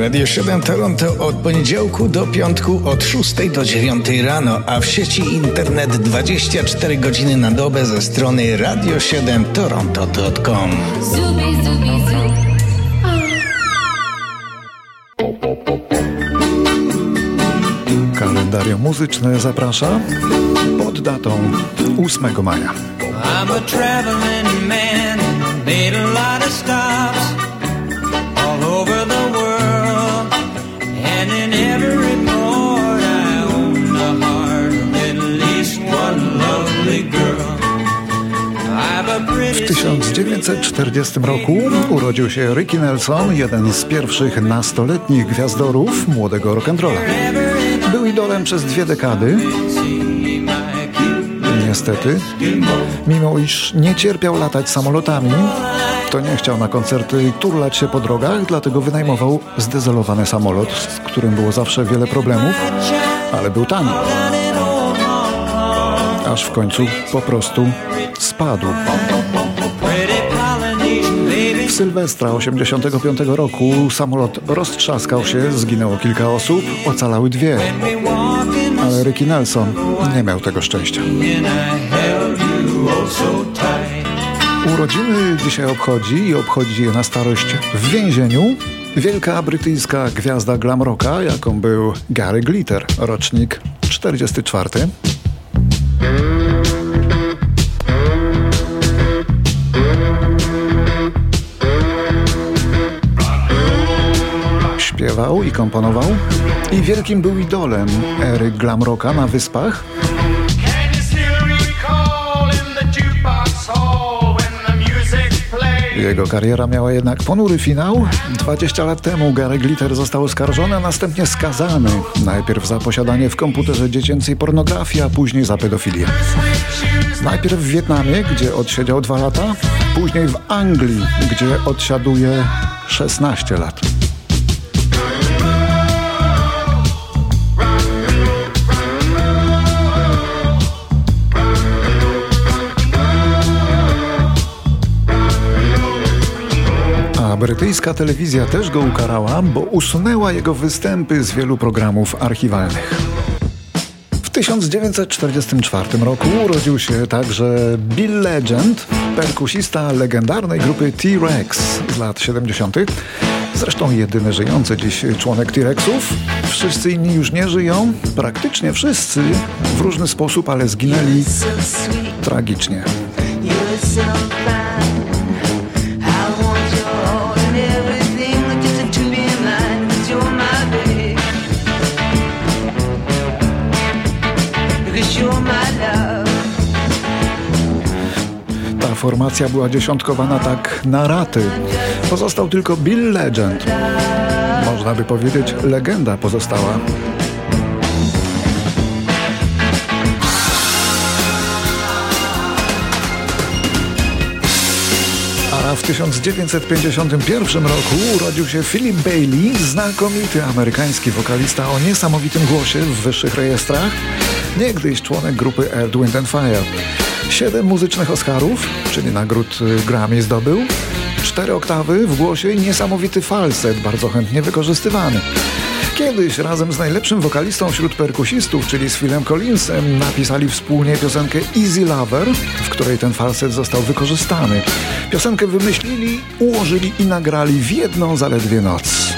Radio 7 Toronto od poniedziałku do piątku od 6 do 9 rano, a w sieci internet 24 godziny na dobę ze strony radio7toronto.com. Kalendarium muzyczne zaprasza pod datą 8 maja. I'm a traveling man, made a lot of stops 1940 roku urodził się Ricky Nelson, jeden z pierwszych nastoletnich gwiazdorów młodego rock'n'rolla. Był idolem przez dwie dekady. Niestety, mimo iż nie cierpiał latać samolotami, to nie chciał na koncerty turlać się po drogach, dlatego wynajmował zdezolowany samolot, z którym było zawsze wiele problemów, ale był tani. Aż w końcu po prostu spadł. Sylwestra 85 roku samolot roztrzaskał się, zginęło kilka osób, ocalały dwie. Ale Ricky Nelson nie miał tego szczęścia. Urodziny dzisiaj obchodzi i obchodzi je na starość w więzieniu wielka brytyjska gwiazda glam rocka, jaką był Gary Glitter, rocznik 44. Śpiewał i komponował i wielkim był idolem ery glam rocka na wyspach. Jego kariera miała jednak ponury finał. 20 lat temu Gary Glitter został oskarżony, a następnie skazany. Najpierw za posiadanie w komputerze dziecięcej pornografii, a później za pedofilię. Najpierw w Wietnamie, gdzie odsiedział dwa lata, później w Anglii, gdzie odsiaduje 16 lat. Brytyjska telewizja też go ukarała, bo usunęła jego występy z wielu programów archiwalnych. W 1944 roku urodził się także Bill Legend, perkusista legendarnej grupy T-Rex z lat 70. Zresztą jedyny żyjący dziś członek T-Rexów. Wszyscy inni już nie żyją, praktycznie wszyscy w różny sposób, ale zginęli tragicznie. Formacja była dziesiątkowana tak na raty. Pozostał tylko Bill Legend. Można by powiedzieć, legenda pozostała. A w 1951 roku urodził się Philip Bailey, znakomity amerykański wokalista o niesamowitym głosie w wyższych rejestrach, niegdyś członek grupy Earth, Wind Fire. Siedem muzycznych Oscarów, czyli nagród y, Grammy zdobył, cztery oktawy w głosie i niesamowity falset, bardzo chętnie wykorzystywany. Kiedyś razem z najlepszym wokalistą wśród perkusistów, czyli z Philem Collinsem, napisali wspólnie piosenkę Easy Lover, w której ten falset został wykorzystany. Piosenkę wymyślili, ułożyli i nagrali w jedną zaledwie noc.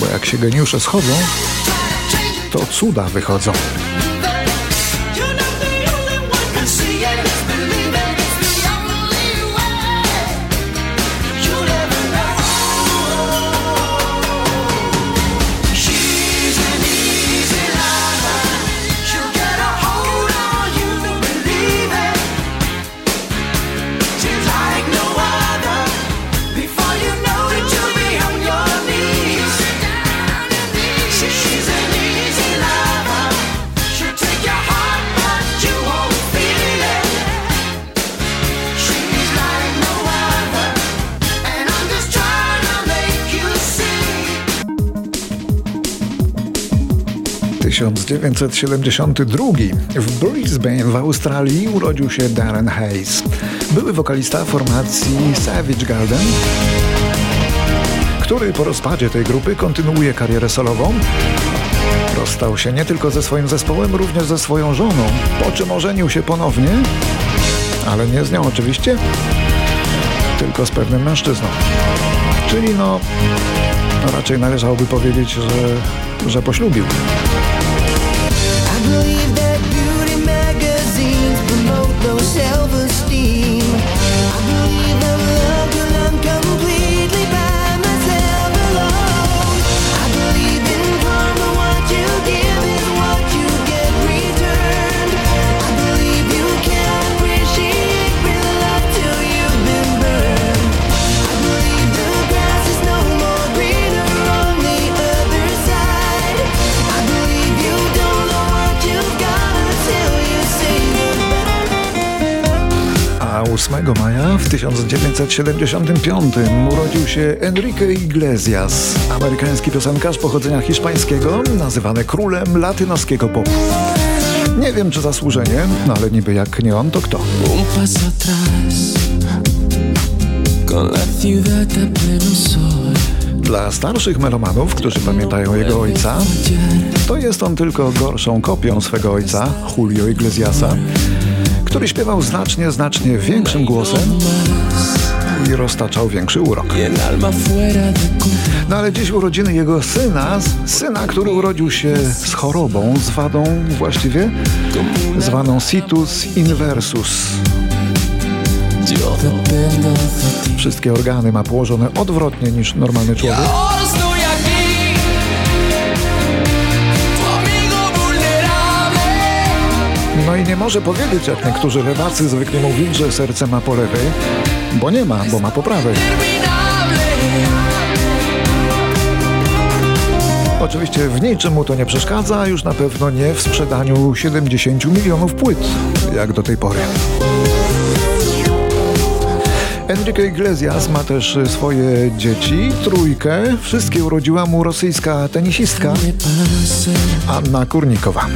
Bo jak się geniusze schodzą, to cuda wychodzą. 1972 w Brisbane w Australii urodził się Darren Hayes. Były wokalista formacji Savage Garden, który po rozpadzie tej grupy kontynuuje karierę solową. Rozstał się nie tylko ze swoim zespołem, również ze swoją żoną, po czym ożenił się ponownie, ale nie z nią oczywiście, tylko z pewnym mężczyzną. Czyli no, raczej należałoby powiedzieć, że, że poślubił. A 8 maja w 1975 urodził się Enrique Iglesias, amerykański piosenkarz pochodzenia hiszpańskiego, nazywany królem latynoskiego popu. Nie wiem czy zasłużenie, no ale niby jak nie on, to kto? Dla starszych melomanów, którzy pamiętają jego ojca, to jest on tylko gorszą kopią swego ojca, Julio Iglesiasa, który śpiewał znacznie, znacznie większym głosem i roztaczał większy urok. No ale dziś urodziny jego syna, syna, który urodził się z chorobą, z wadą właściwie, zwaną situs inversus. Wszystkie organy ma położone odwrotnie niż normalny człowiek. No i nie może powiedzieć, jak niektórzy lewacy zwykle mówić, że serce ma po lewej, bo nie ma, bo ma po prawej. Oczywiście w niczym mu to nie przeszkadza, już na pewno nie w sprzedaniu 70 milionów płyt, jak do tej pory. Enrique Iglesias ma też swoje dzieci, trójkę. Wszystkie urodziła mu rosyjska tenisistka Anna Kurnikowa.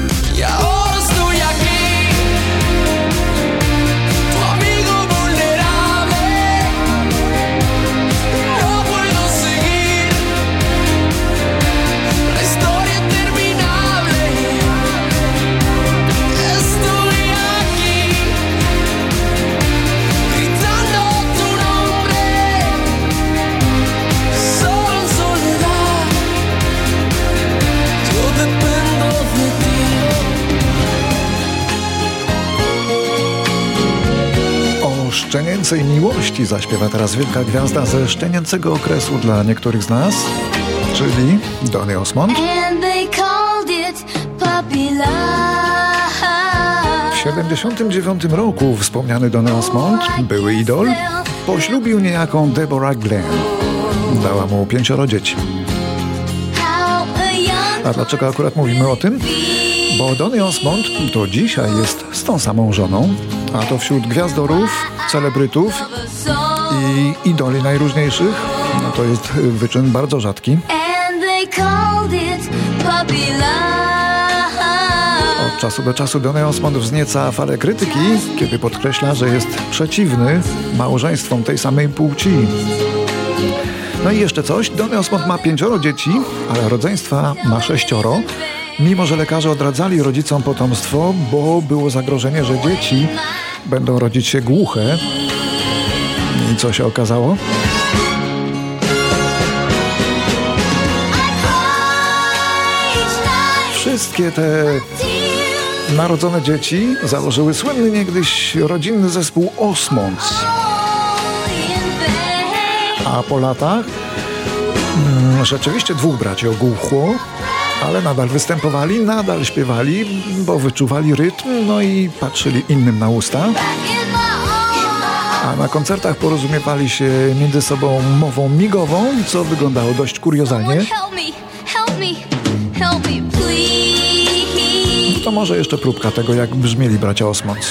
Szczenięcej miłości zaśpiewa teraz wielka gwiazda ze szczenięcego okresu dla niektórych z nas, czyli Donny Osmond. W 79 roku wspomniany Donny Osmond, były idol, poślubił niejaką Deborah Glenn. Dała mu pięcioro dzieci. A dlaczego akurat mówimy o tym? Bo Donny Osmond to dzisiaj jest z tą samą żoną, a to wśród gwiazdorów, celebrytów i idoli najróżniejszych. No to jest wyczyn bardzo rzadki. Od czasu do czasu Donny Osmond wznieca falę krytyki, kiedy podkreśla, że jest przeciwny małżeństwom tej samej płci. No i jeszcze coś, Donny Osmond ma pięcioro dzieci, ale rodzeństwa ma sześcioro mimo że lekarze odradzali rodzicom potomstwo, bo było zagrożenie, że dzieci będą rodzić się głuche. I co się okazało? Wszystkie te narodzone dzieci założyły słynny niegdyś rodzinny zespół Osmonds. A po latach mm, rzeczywiście dwóch braci ogłuchło, ale nadal występowali, nadal śpiewali, bo wyczuwali rytm, no i patrzyli innym na usta. A na koncertach porozumiewali się między sobą mową migową, co wyglądało dość kuriozalnie. To może jeszcze próbka tego, jak brzmieli bracia Osmonds.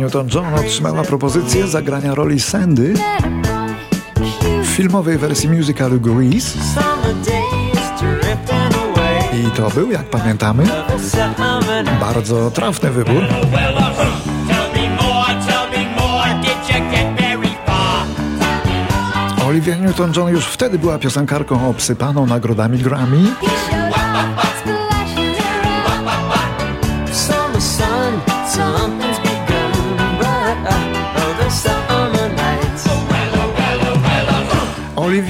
Newton-John otrzymała propozycję zagrania roli Sandy w filmowej wersji musicalu Grease. I to był, jak pamiętamy, bardzo trafny wybór. Olivia Newton-John już wtedy była piosenkarką obsypaną nagrodami Grammy.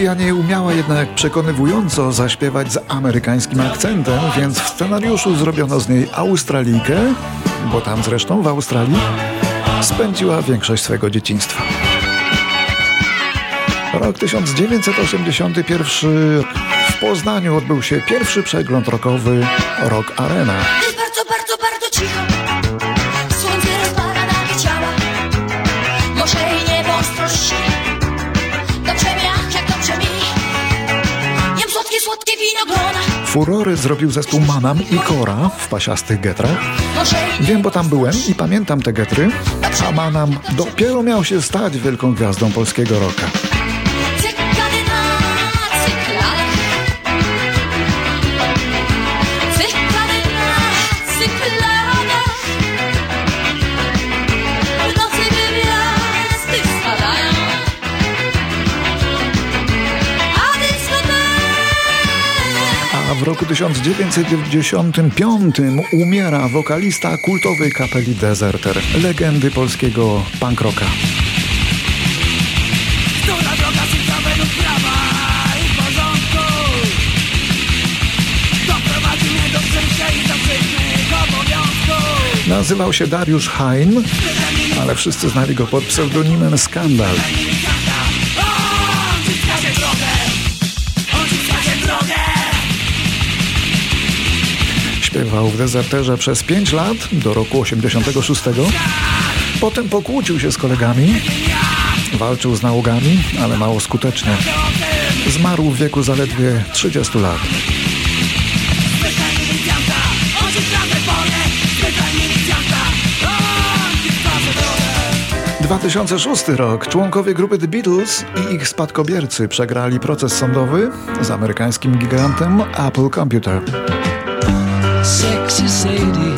Olivia nie umiała jednak przekonywująco zaśpiewać z amerykańskim akcentem, więc w scenariuszu zrobiono z niej Australijkę, bo tam zresztą w Australii spędziła większość swego dzieciństwa. Rok 1981 w Poznaniu odbył się pierwszy przegląd rokowy Rock Arena. Słodkie, winogrona. Furory zrobił zespół Manam i Kora w pasiastych getrach. Wiem, bo tam byłem i pamiętam te getry, a Manam dopiero miał się stać wielką gwiazdą polskiego rocka. W roku 1995 umiera wokalista kultowej kapeli Deserter, legendy polskiego punk rocka. Nazywał się Dariusz Hain, ale wszyscy znali go pod pseudonimem Skandal. Śpiewał w dezerterze przez 5 lat, do roku 86. Potem pokłócił się z kolegami, walczył z nałogami, ale mało skutecznie. Zmarł w wieku zaledwie 30 lat. Drogę 2006 rok. Członkowie grupy The Beatles i ich spadkobiercy przegrali proces sądowy z amerykańskim gigantem Apple Computer. Sexy Sadie,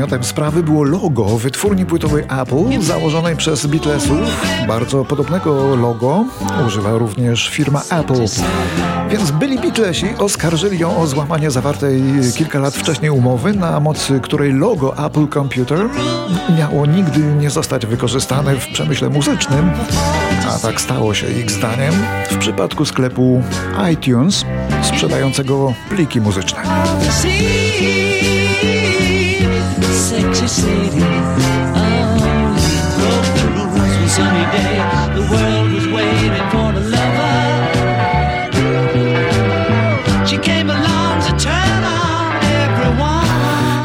Przedmiotem sprawy było logo wytwórni płytowej Apple założonej przez Beatlesów. Bardzo podobnego logo używa również firma Apple. Więc byli Beatlesi oskarżyli ją o złamanie zawartej kilka lat wcześniej umowy, na mocy której logo Apple Computer miało nigdy nie zostać wykorzystane w przemyśle muzycznym, a tak stało się ich zdaniem w przypadku sklepu iTunes sprzedającego pliki muzyczne. Sexy Sadie, oh, broke the rules one sunny day. The world was waiting for the lover. She came along to turn on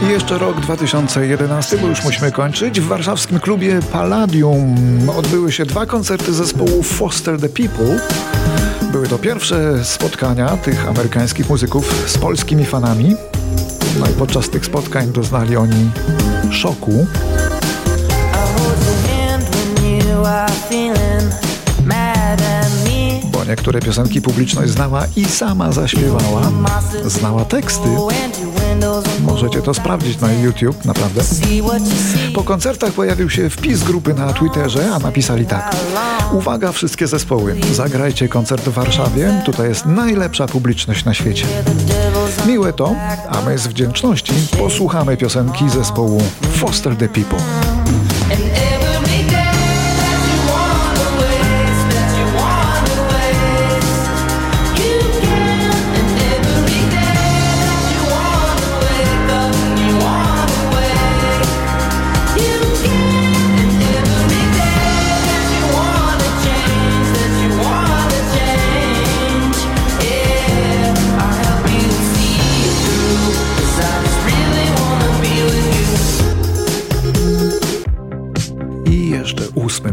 jeszcze rok 2011, bo już musimy kończyć. W warszawskim klubie Palladium odbyły się dwa koncerty zespołu Foster the People. Były to pierwsze spotkania tych amerykańskich muzyków z polskimi fanami. No i podczas tych spotkań doznali oni szoku. Bo niektóre piosenki publiczność znała i sama zaśpiewała. Znała teksty. Możecie to sprawdzić na YouTube, naprawdę. Po koncertach pojawił się wpis grupy na Twitterze, a napisali tak. Uwaga wszystkie zespoły, zagrajcie koncert w Warszawie, tutaj jest najlepsza publiczność na świecie. Miłe to, a my z wdzięczności posłuchamy piosenki zespołu Foster the People.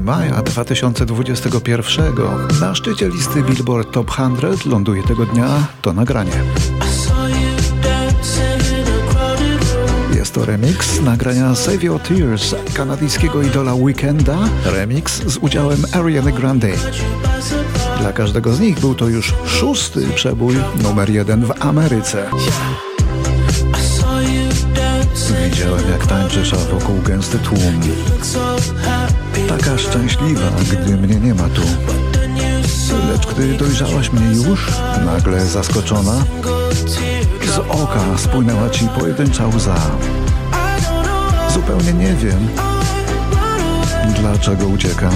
Maja 2021 na szczycie listy Billboard Top 100 ląduje tego dnia to nagranie. Jest to remix nagrania Save Your Tears kanadyjskiego idola Weekenda, remix z udziałem Ariany Grande. Dla każdego z nich był to już szósty przebój numer jeden w Ameryce. Tańczysz, a wokół gęsty tłum. Taka szczęśliwa, gdy mnie nie ma tu. Lecz gdy dojrzałaś mnie już, nagle zaskoczona, z oka spłynęła ci pojedyncza łza. Zupełnie nie wiem, dlaczego uciekam.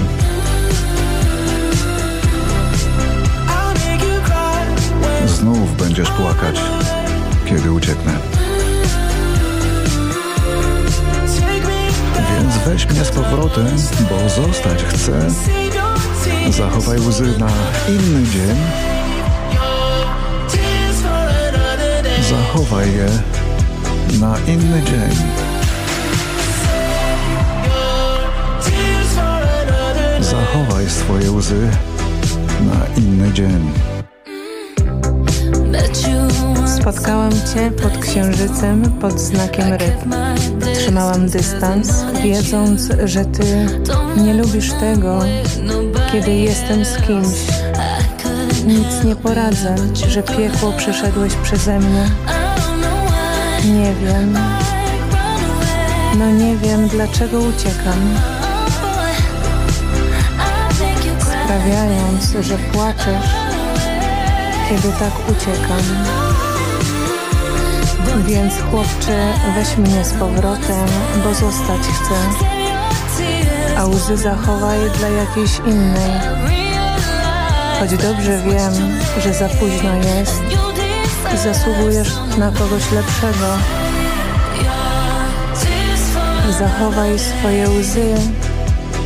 Znów będziesz płakać, kiedy ucieknę. Weź mnie z powrotem, bo zostać chcę. Zachowaj łzy na inny dzień. Zachowaj je na inny dzień. Zachowaj swoje łzy na inny dzień. Spotkałam cię pod księżycem pod znakiem ryb. Trzymałam dystans, wiedząc, że ty nie lubisz tego, kiedy jestem z kimś. Nic nie poradzę, że piekło przeszedłeś przeze mnie. Nie wiem. No nie wiem, dlaczego uciekam, sprawiając, że płaczesz, kiedy tak uciekam. Więc chłopcze, weź mnie z powrotem, bo zostać chcę, a łzy zachowaj dla jakiejś innej. Choć dobrze wiem, że za późno jest i zasługujesz na kogoś lepszego. Zachowaj swoje łzy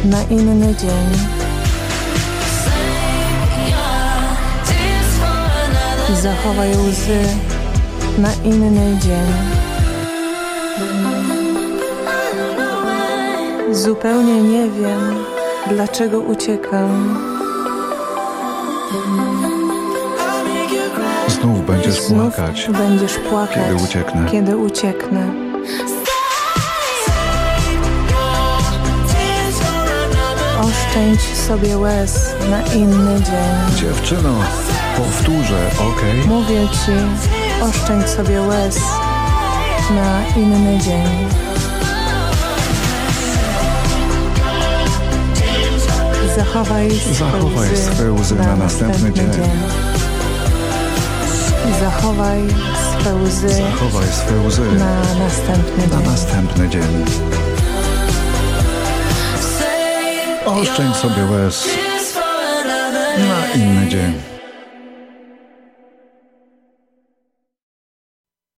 na inny dzień. Zachowaj łzy na inny dzień. Zupełnie nie wiem, dlaczego uciekam. Znów będziesz Znów płakać. będziesz płakać, kiedy ucieknę. Kiedy ucieknę. Oszczędź sobie łez na inny dzień. Dziewczyno, powtórzę, okej? Mówię ci, oszczędź sobie łez na inny dzień. Zachowaj swe Zachowaj łzy, swe łzy na następny dzień. Zachowaj swe łzy Zachowaj swe łzy na następny na dzień. następny dzień. Oszczędź sobie łez na inny dzień.